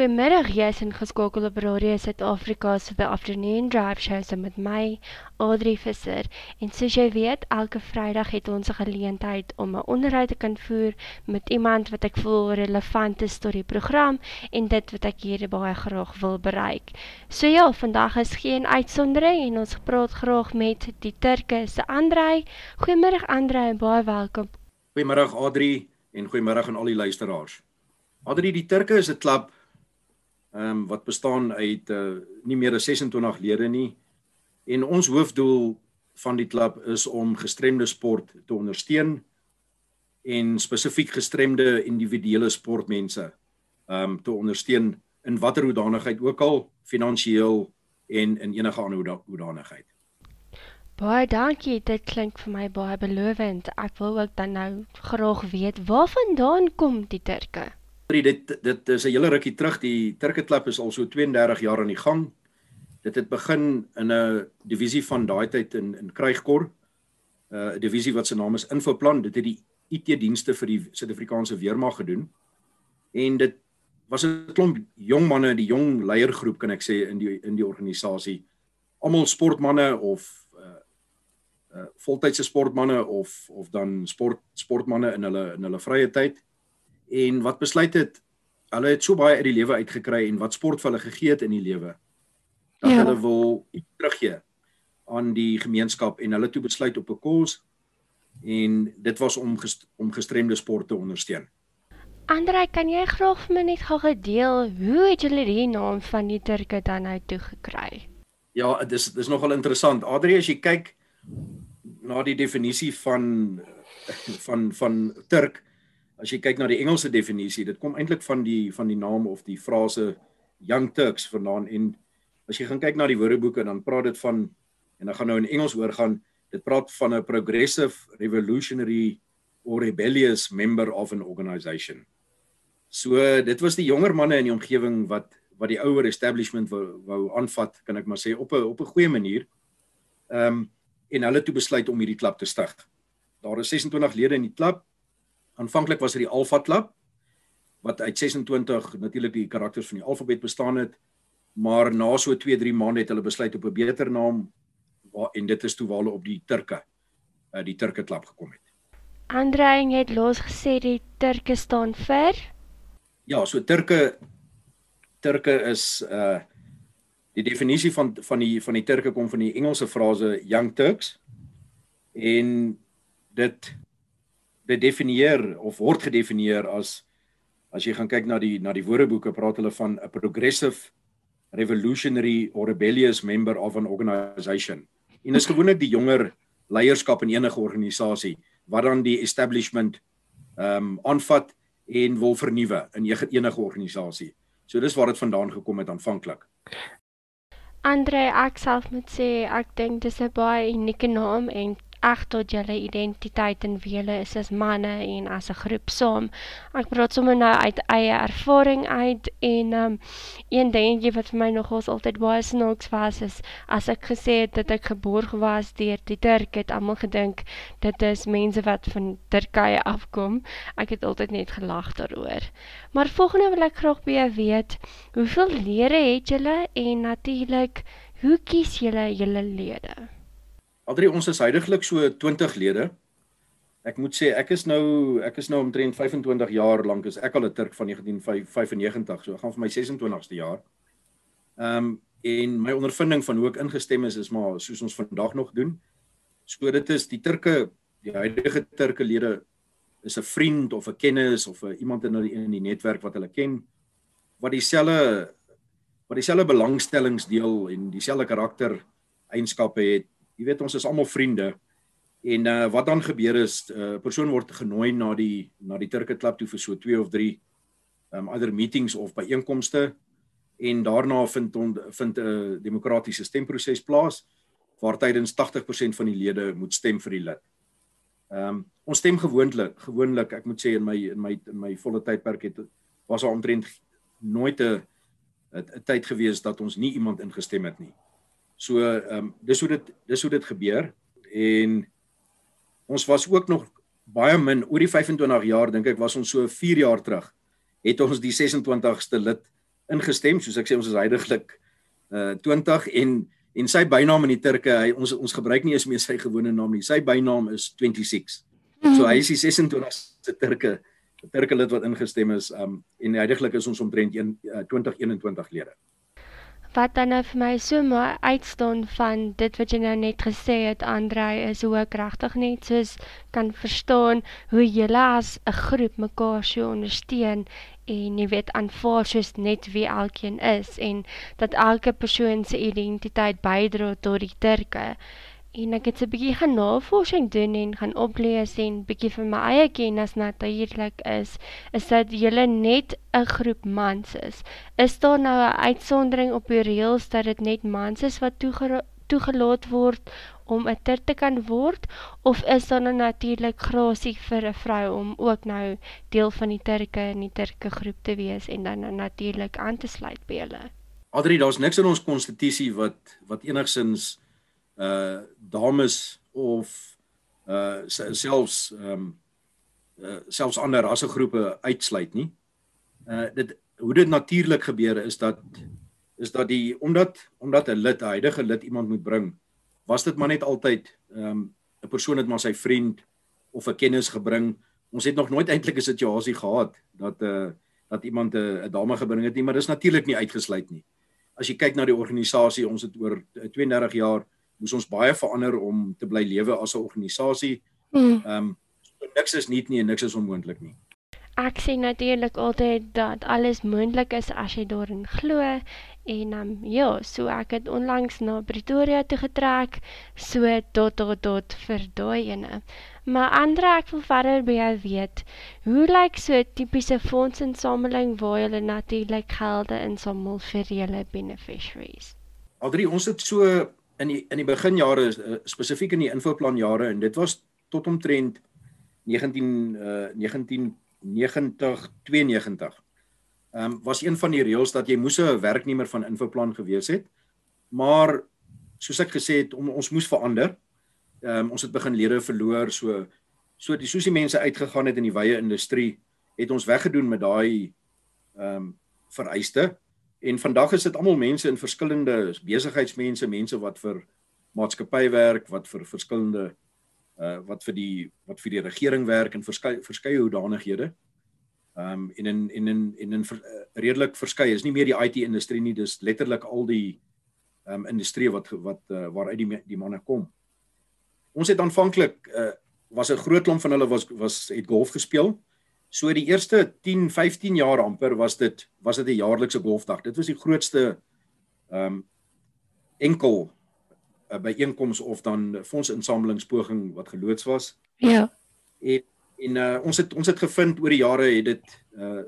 Goeiemiddag, jy is ingeskakel op Radio Suid-Afrika se The Afternoon Drive Show saam met my, Audrey Visser. En soos jy weet, elke Vrydag het ons 'n geleentheid om 'n onderhoud te kan voer met iemand wat ek voel relevant is tot die program en dit wat ek hier baie graag wil bereik. So ja, vandag is geen uitsondering en ons praat graag met die Turke se Andrei. Goeiemiddag Andrei, baie welkom. Goeiemiddag Audrey en goeiemiddag aan al die luisteraars. Adrie die Turke is 'n klub ehm um, wat bestaan uit uh, nie meer as 26 lede nie en ons hoofdoel van die klub is om gestremde sport te ondersteun en spesifiek gestremde individuele sportmense ehm um, te ondersteun in watter hoedanigheid ook al finansiëel en in enige ander hoedanigheid. Baie dankie, dit klink vir my baie belovend. Ek wil ook dan nou graag weet waarvandaan kom die Turke? Dit dit is 'n hele rukkie terug. Die Turke Klub is al so 32 jaar aan die gang. Dit het begin in 'n divisie van daai tyd in in Krygkor. Uh, 'n divisie wat se naam is Infoplan. Dit het die IT-dienste vir die Suid-Afrikaanse weermag gedoen. En dit was 'n klomp jong manne, die jong leiergroep kan ek sê in die in die organisasie. Almal sportmanne of uh uh voltydse sportmanne of of dan sport sportmanne in hulle in hulle vrye tyd en wat besluit het hulle het so baie uit die lewe uitgekry en wat sport vir hulle gegee het in die lewe dat ja. hulle wil iets teruggee aan die gemeenskap en hulle toe besluit op 'n kos en dit was om gest, om gestremde sport te ondersteun. Andrei, kan jy graag vir my net gou gedeel hoe het julle die naam van die Turke dan nou toe gekry? Ja, dit is dis nogal interessant. Adrie, as jy kyk na die definisie van van van Turk, as jy kyk na die Engelse definisie, dit kom eintlik van die van die naam of die frase Young Turks vandaan en as jy gaan kyk na die woordeboeke dan praat dit van en dan gaan nou in Engels oor gaan, dit praat van 'n progressive revolutionary or rebellious member of an organisation. So dit was die jonger manne in die omgewing wat wat die ouer establishment wou wou aanvat, kan ek maar sê op 'n op 'n goeie manier. Ehm um, en hulle toe besluit om hierdie klub te stig. Daar is 26 lede in die klub aanvanklik was dit die Alpha Club wat uit 26 natuurlik die karakters van die alfabet bestaan het maar na so 2 3 maande het hulle besluit op 'n beter naam en dit is toe waar hulle op die Turke uh, die Turke Club gekom het. Andreing het los gesê die Turke staan vir Ja, so Turke Turke is uh die definisie van van die van die Turke kom van die Engelse frase young Turks en dit dit definieer of word gedefinieer as as jy gaan kyk na die na die woordeboeke praat hulle van 'n progressive revolutionary or rebellious member of an organisation. En dis gewoonlik die jonger leierskap in enige organisasie wat dan die establishment ehm um, aanvat en wil vernuwe in enige organisasie. So dis waar dit vandaan gekom het aanvanklik. Andre ek self moet sê ek dink dis 'n baie unieke naam en ag tot julle identiteit en wie julle is as manne en as 'n groep saam. Ek praat sommer nou uit eie ervaring uit en um een dingetjie wat vir my nogals altyd baie snaaks was is as ek gesê het dat ek geborg was deur die Turk het almal gedink dit is mense wat van Turkye afkom. Ek het altyd net gelag daaroor. Maar volgende wil ek graag by jou weet, hoeveel lede het julle en natuurlik hoe kies julle julle lede? Adri ons is heidaglik so 20 lede. Ek moet sê ek is nou ek is nou omtrent 25 jaar lank is ek al 'n Turk van 1995 so ek gaan vir my 26ste jaar. Ehm um, en my ondervinding van hoe ek ingestem is is maar soos ons vandag nog doen. So dit is die Turke die huidige Turke lede is 'n vriend of 'n kennis of 'n iemand in die in die netwerk wat hulle ken wat dieselfde wat dieselfde belangstellings deel en dieselfde karakter eienskappe het jy weet ons is almal vriende. En uh wat dan gebeur is 'n uh, persoon word genooi na die na die Turke klub toe vir so 2 of 3 um ander meetings of byeenkomste en daarna vind on, vind 'n uh, demokratiese stemproses plaas waar tydens 80% van die lede moet stem vir die lid. Um ons stem gewoonlik gewoonlik ek moet sê in my in my in my volle tydperk het was daar omtrent nooit 'n 'n tyd gewees dat ons nie iemand ingestem het nie. So ehm um, dis hoe dit dis hoe dit gebeur en ons was ook nog baie min oor die 25 jaar dink ek was ons so 4 jaar terug het ons die 26ste lid ingestem, soos ek sê ons is heidaglik uh 20 en en sy bynaam in die Turke, hy ons ons gebruik nie eens meer sy gewone naam nie. Sy bynaam is 26. So hy is die 26ste Turke Turke lid wat ingestem is um en heidaglik is ons omtrent 1 uh, 2021 lede wat dan nou vir my so mooi uitstaan van dit wat jy nou net gesê het Andrei is hoe ek regtig net soos kan verstaan hoe julle as 'n groep mekaar so ondersteun en jy weet aanvaar soos net wie elkeen is en dat elke persoon se identiteit bydra tot die turke En ek het 'n bietjie gaan navorsing doen en gaan oplees en bietjie vir my eie kennis natuurlik is, is dat julle net 'n groep mans is. Is daar nou 'n uitsondering op die reëls dat dit net mans is wat toegelaat word om 'n ter te kan word of is daar nou natuurlik grasie vir 'n vrou om ook nou deel van die Turke en die Turke groep te wees en dan nou natuurlik aan te sluit by julle? Adri, daar's niks in ons konstitusie wat wat enigsins uh dames of uh selfs ehm um, uh selfs ander rassegroepe uitsluit nie. Uh dit hoe dit natuurlik gebeur is dat is dat die omdat omdat 'n lid 'n huidige lid iemand moet bring, was dit maar net altyd ehm um, 'n persoon het maar sy vriend of 'n kennis gebring. Ons het nog nooit eintlik 'n situasie gehad dat 'n uh, dat iemand 'n uh, dame gebring het nie, maar dis natuurlik nie uitgesluit nie. As jy kyk na die organisasie, ons het oor 32 jaar moes ons baie verander om te bly lewe as 'n organisasie. Hmm. Ehm um, so niks is nie en niks is onmoontlik nie. Ek sê natuurlik altyd dat alles moontlik is as jy daarin glo en um, ja, so ek het onlangs na Pretoria toe getrek, so tot tot tot vir daai ene. Maar Andre, ek wil verder by jou weet, hoe lyk so 'n tipiese fondsinsameling waar jy natuurlik gelde insamel vir julle beneficiaries? Adri, ons het so in die in die beginjare uh, spesifiek in die infoplan jare en dit was tot omtrent 19 uh 1990 92. Ehm um, was een van die reëls dat jy moes 'n werknemer van infoplan gewees het. Maar soos ek gesê het, om, ons moes verander. Ehm um, ons het begin lede verloor so so die soos die mense uitgegaan het in die wye industrie het ons weggedoen met daai ehm um, vereiste En vandag is dit almal mense in verskillende besigheidsmense, mense wat vir maatskappy werk, wat vir verskillende uh wat vir die wat vir die regering werk en verskeie verskeie hoedanighede. Um en in en in en in ver, uh, redelik verskeie is nie meer die IT industrie nie, dis letterlik al die um industrie wat wat uh, waaruit die die manne kom. Ons het aanvanklik uh was 'n groot klomp van hulle was was het golf gespeel. So die eerste 10, 15 jaar amper was dit was dit 'n jaarlikse golfdag. Dit was die grootste ehm um, enkel uh, byeenkoms of dan fondsinsamelingspoging wat geloods was. Ja. En en uh, ons het ons het gevind oor die jare het dit uh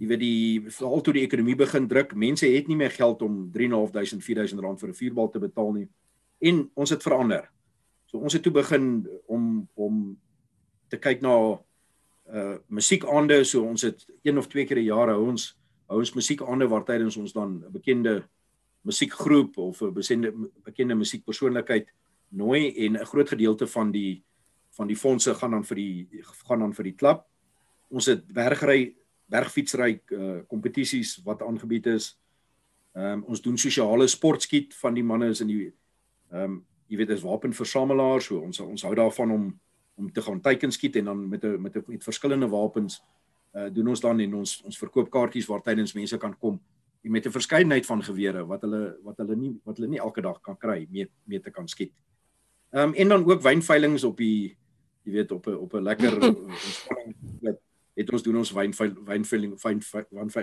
jy weet die veral toe die ekonomie begin druk, mense het nie meer geld om 3.500 4.000 rand vir 'n vuurbal te betaal nie. En ons het verander. So ons het toe begin om om te kyk na uh musiekaande so ons het een of twee keer 'n jaar hou ons hou ons musiekaande waar tydens ons dan 'n bekende musiekgroep of 'n bekende bekende musiekpersoonlikheid nooi en 'n groot gedeelte van die van die fondse gaan dan vir die gaan dan vir die klub. Ons het bergry bergfietsry uh kompetisies wat aangebied is. Ehm um, ons doen sosiale sportskiet van die manne is in die ehm um, jy weet is wapenversamelaars so ons ons hou daarvan om om te gaan teiken skiet en dan met 'n met 'n met verskillende wapens uh doen ons dan en ons ons verkoop kaartjies waar tydens mense kan kom met 'n verskeidenheid van gewere wat hulle wat hulle nie wat hulle nie elke dag kan kry mee mee te kan skiet. Ehm um, en dan ook wynveilings op die jy weet op 'n op 'n lekker ontspanning wat het ons doen ons wynveil wynveiling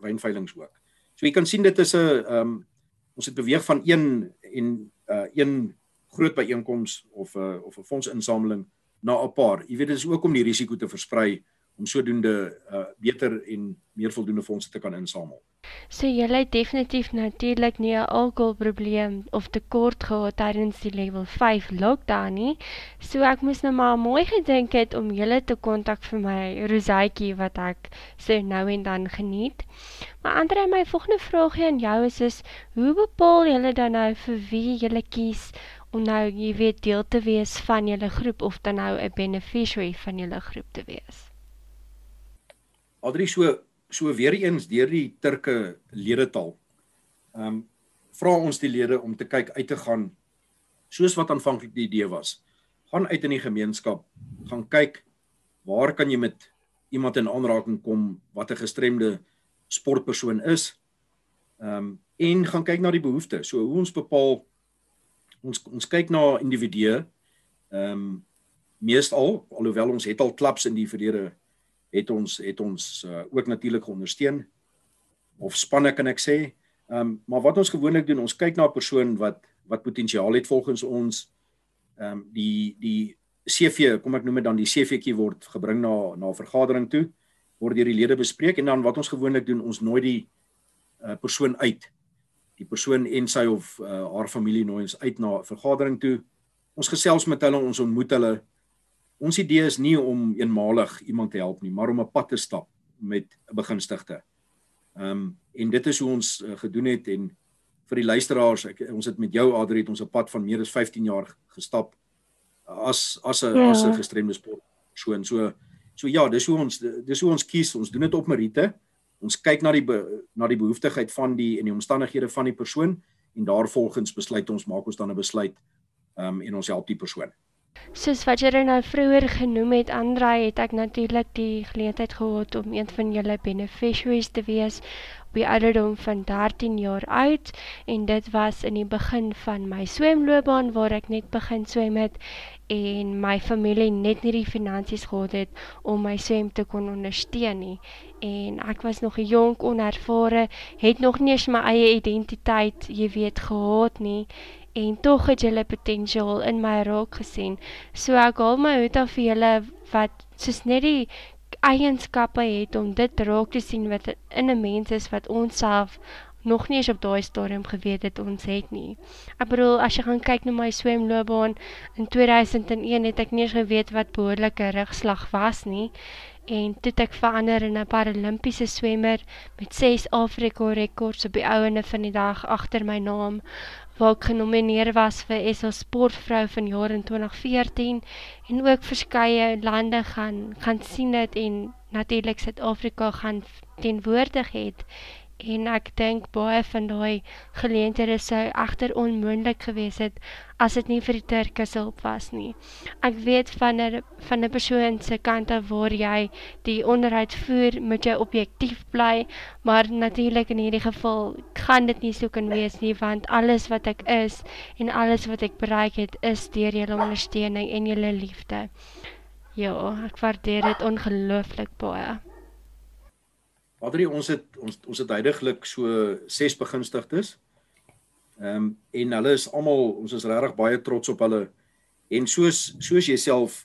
wynveilings ook. So jy kan sien dit is 'n ehm um, ons het beweeg van een en uh een groot byeenkoms of 'n uh, of 'n fondsinsameling na 'n paar. Jy weet dit is ook om die risiko te versprei om sodoende uh, beter en meer voldoende fondse te kan insamel. So jy het definitief natuurlik nie 'n alkoholprobleem of tekort gehad tydens die level 5 lockdown nie. So ek moes nou maar mooi gedink het om julle te kontak vir my rosaitjie wat ek so nou en dan geniet. Maar Andre, my volgende vraagie aan jou is is hoe bepaal julle dan nou vir wie julle kies om nou jy weet deel te wees van julle groep of dan nou 'n beneficiary van julle groep te wees. Adri so so weer eens deur die Turke ledetal. Ehm um, vra ons die lede om te kyk uit te gaan soos wat aanvanklik die idee was. Gaan uit in die gemeenskap, gaan kyk waar kan jy met iemand in aanraking kom wat 'n gestremde sportpersoon is. Ehm um, en gaan kyk na die behoeftes. So hoe ons bepaal ons ons kyk na individue. Ehm um, meestal alhoewel ons het al klubs in die verlede het ons het ons uh, ook natuurlik ondersteun of spanne kan ek sê. Ehm um, maar wat ons gewoonlik doen, ons kyk na 'n persoon wat wat potensiaal het volgens ons ehm um, die die CV, kom ek noem dit dan die CV'tjie word gebring na na vergadering toe, word deur die lede bespreek en dan wat ons gewoonlik doen, ons nooi die uh, persoon uit. Die persoon en sy of uh, haar familie nooi ons uit na 'n vergadering toe. Ons gesels met hulle, ons ontmoet hulle. Ons idee is nie om eenmalig iemand te help nie, maar om 'n pad te stap met 'n begunstigde. Ehm um, en dit is hoe ons uh, gedoen het en vir die luisteraars, ek, ons het met jou Adri het ons 'n pad van meer as 15 jaar gestap as as 'n ja. as 'n gestremde sport persoon. So so ja, dis hoe ons dis hoe ons kies. Ons doen dit op meriete. Ons kyk na die be, na die behoeftigheid van die en die omstandighede van die persoon en daarvolgens besluit ons maak ons dan 'n besluit um, en ons help die persoon. Soos wat jy nou vroeër genoem het, Andrei, het ek natuurlik die geleentheid gehad om een van julle beneficiaries te wees op die ouderdom van 13 jaar oud en dit was in die begin van my swemloopbaan waar ek net begin swem het en my familie net nie die finansies gehad het om my swem te kon ondersteun nie en ek was nog jonk onervare het nog nie eens my eie identiteit jy weet gehad nie en tog het julle potensiaal in my raak gesien. So ek haal my hoed af vir julle wat soos net die eienskappe het om dit raak te sien wat in 'n mens is wat ons self nog nie eens op daai stadium geweet het ons het nie. Ek bedoel as jy gaan kyk na my swemloopbaan in 2001 het ek nie eens geweet wat behoorlike rugslag was nie en toe ek verander in 'n paralimpiese swemmer met 6 Afrika rekords op die ouene van die dag agter my naam waar ek genomineer was vir SA Sportvrou van jaar in 2014 en ook verskeie lande gaan gaan sien dit en natuurlik Suid-Afrika gaan teenwoordig het en ek dink baie van daai geleenthede sou egter onmoontlik gewees het as dit nie vir die Turke se hulp was nie. Ek weet van 'n van 'n persoon se kant af waar jy die onderhoud voer, moet jy objektief bly, maar natuurlik in hierdie geval gaan dit nie so kan wees nie want alles wat ek is en alles wat ek bereik het is deur julle ondersteuning en julle liefde. Ja, ek waardeer dit ongelooflik baie. Adri, ons het ons ons het heidaglik so 6 begunstigdes. Ehm um, en hulle is almal ons is regtig baie trots op hulle en soos soos jouself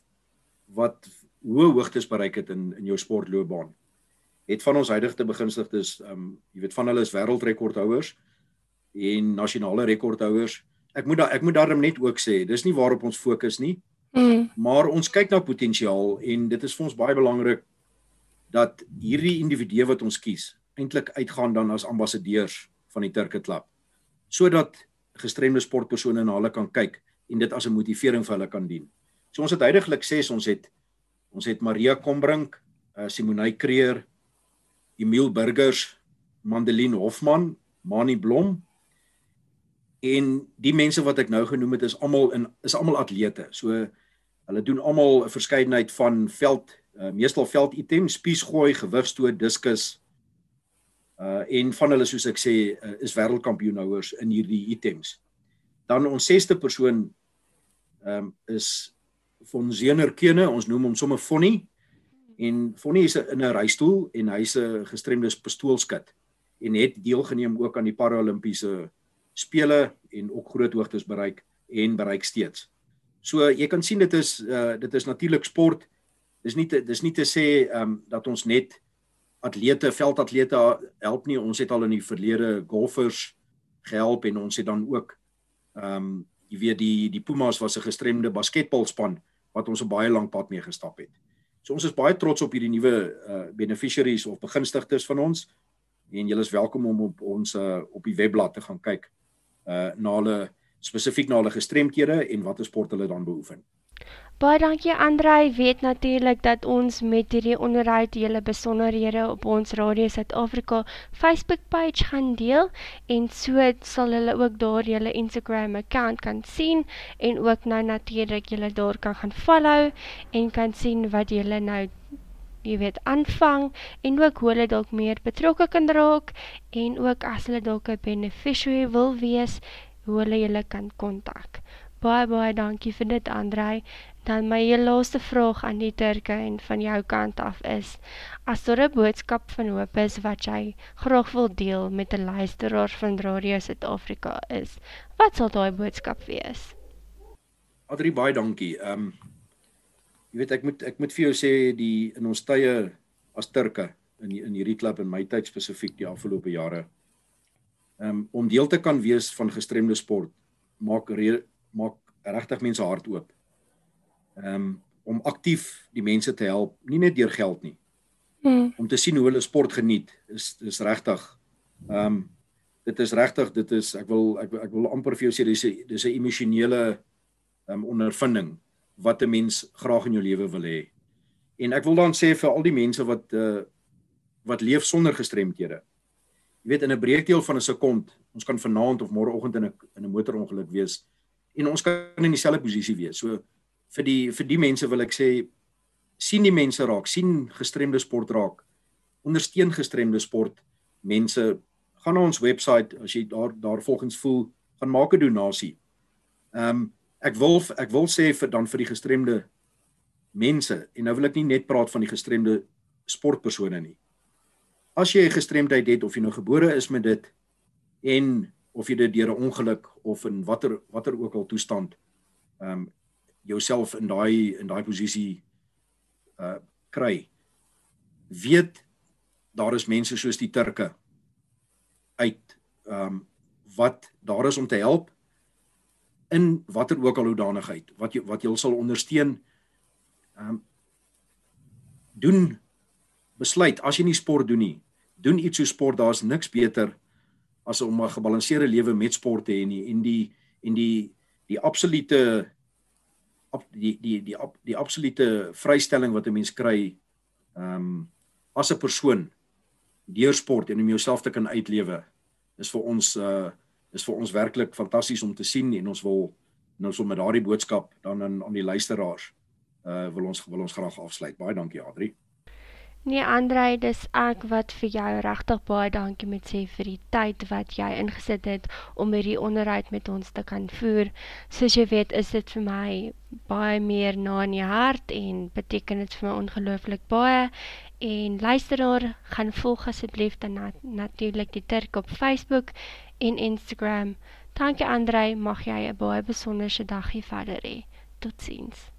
wat hoë hoogtes bereik het in in jou sportloopbaan. Het van ons huidige begunstigdes ehm um, jy weet van hulle is wêreldrekordhouers en nasionale rekordhouers. Ek moet da, ek moet daarom net ook sê, dis nie waarop ons fokus nie. Mm. Maar ons kyk na potensiaal en dit is vir ons baie belangrik dat hierdie individue wat ons kies eintlik uitgaan dan as ambassadeurs van die Turke Klub sodat gestremde sportpersone na hulle kan kyk en dit as 'n motivering vir hulle kan dien. So ons het heidaglik sê ons het ons het Maria Kombrink, uh, Simonay Creer, Emil Burgers, Mandeline Hofman, Mani Blom en die mense wat ek nou genoem het is almal in is almal atlete. So hulle doen almal 'n verskeidenheid van veld uh, meestal veld items, spiesgooi, gewigstoot, diskus. Uh en van hulle soos ek sê uh, is wêreldkampioenhouers in hierdie items. Dan ons sesde persoon ehm um, is von Zener Kene, ons noem hom sommer Fonnie. En Fonnie is in 'n reistool en hy's 'n gestremde pistoolskut en het deelgeneem ook aan die Paralimpiese spele en ook groot hoogtes bereik en bereik steeds. So jy kan sien dit is uh dit is natuurlik sport dis nie te, dis nie te sê ehm um, dat ons net atlete, veldatlete help nie. Ons het al in die verlede golfers gehelp en ons het dan ook ehm um, jy weet die die Pumas was 'n gestremde basketbalspan wat ons 'n baie lank pad mee gestap het. So ons is baie trots op hierdie nuwe uh, beneficiaries of begunstigdes van ons en julle is welkom om op ons uh, op die webblad te gaan kyk uh na hulle spesifiek na hulle gestremdhede en watter sport hulle dan beoefen. Baie dankie Andrei. Weet natuurlik dat ons met hierdie onderhoud julle besonderhede op ons Radio Suid-Afrika Facebook page gaan deel en so sal hulle ook daar julle Instagram account kan sien en ook nou natuurlik julle daar kan gaan follow en kan sien wat julle nou jy weet aanvang en ook hoe hulle dalk meer betrokke kan raak en ook as hulle dalk 'n beneficiary wil wees, hoe hulle julle kan kontak. Baie baie dankie vir dit Andrei. Dan my heel laaste vraag aan die Turke en van jou kant af is as daar 'n boodskap van hoop is wat jy graag wil deel met 'n luisteraar van Radio Suid-Afrika is, wat sal daai boodskap wees? Adri baie dankie. Ehm um, jy weet ek moet ek moet vir jou sê die in ons tye as Turke in die, in hierdie klub en my tyd spesifiek die afgelope jare um, om deel te kan wees van gestremde sport maak re, maak regtig mense hart oop. Ehm um, om aktief die mense te help, nie net deur geld nie. Hmm. Om te sien hoe hulle sport geniet is is regtig ehm um, dit is regtig dit is ek wil ek, ek wil amper vir jou sê dis 'n dis 'n emosionele ehm um, ondervinding wat 'n mens graag in jou lewe wil hê. En ek wil dan sê vir al die mense wat uh wat leef sonder gestremthede. Jy weet in 'n breekdeel van 'n sekond, ons kan vanaand of môreoggend in 'n in 'n motorongeluk wees en ons kan in dieselfde posisie wees. So vir die vir die mense wil ek sê sien die mense raak, sien gestremde sport raak. Ondersteun gestremde sport. Mense gaan na ons webwerf as jy daar daar volgens voel, gaan maak 'n donasie. Ehm um, ek wil ek wil sê vir dan vir die gestremde mense en nou wil ek nie net praat van die gestremde sportpersone nie. As jy 'n gestremdheid het of jy nou gebore is met dit en of jy dit deur 'n ongeluk of in watter watter ook al toestand ehm um, jouself in daai in daai posisie uh kry weet daar is mense soos die Turke uit ehm um, wat daar is om te help in watter ook al hoedanigheid wat jy wat jy sal ondersteun ehm um, doen besluit as jy nie sport doen nie doen iets so sport daar's niks beter as om 'n gebalanseerde lewe met sport te hê nie en die en die die absolute die die die die, die absolute vrystelling wat 'n mens kry ehm um, as 'n persoon deur sport en om jouself te kan uitlewe is vir ons uh is vir ons werklik fantasties om te sien en ons wil nou so met daardie boodskap dan aan aan die luisteraars uh wil ons wil ons graag afsluit. Baie dankie Adri. Nee Andrei, dis ek wat vir jou regtig baie dankie moet sê vir die tyd wat jy ingesit het om hierdie onderhoud met ons te kan voer. Soos jy weet, is dit vir my baie meer na in die hart en beteken dit vir my ongelooflik baie. En luisteraar, gaan volg asseblief dan nat natuurlik die Turk op Facebook en Instagram. Dankie Andrei, mag jy 'n baie besonderse dag hê verder hê. Totsiens.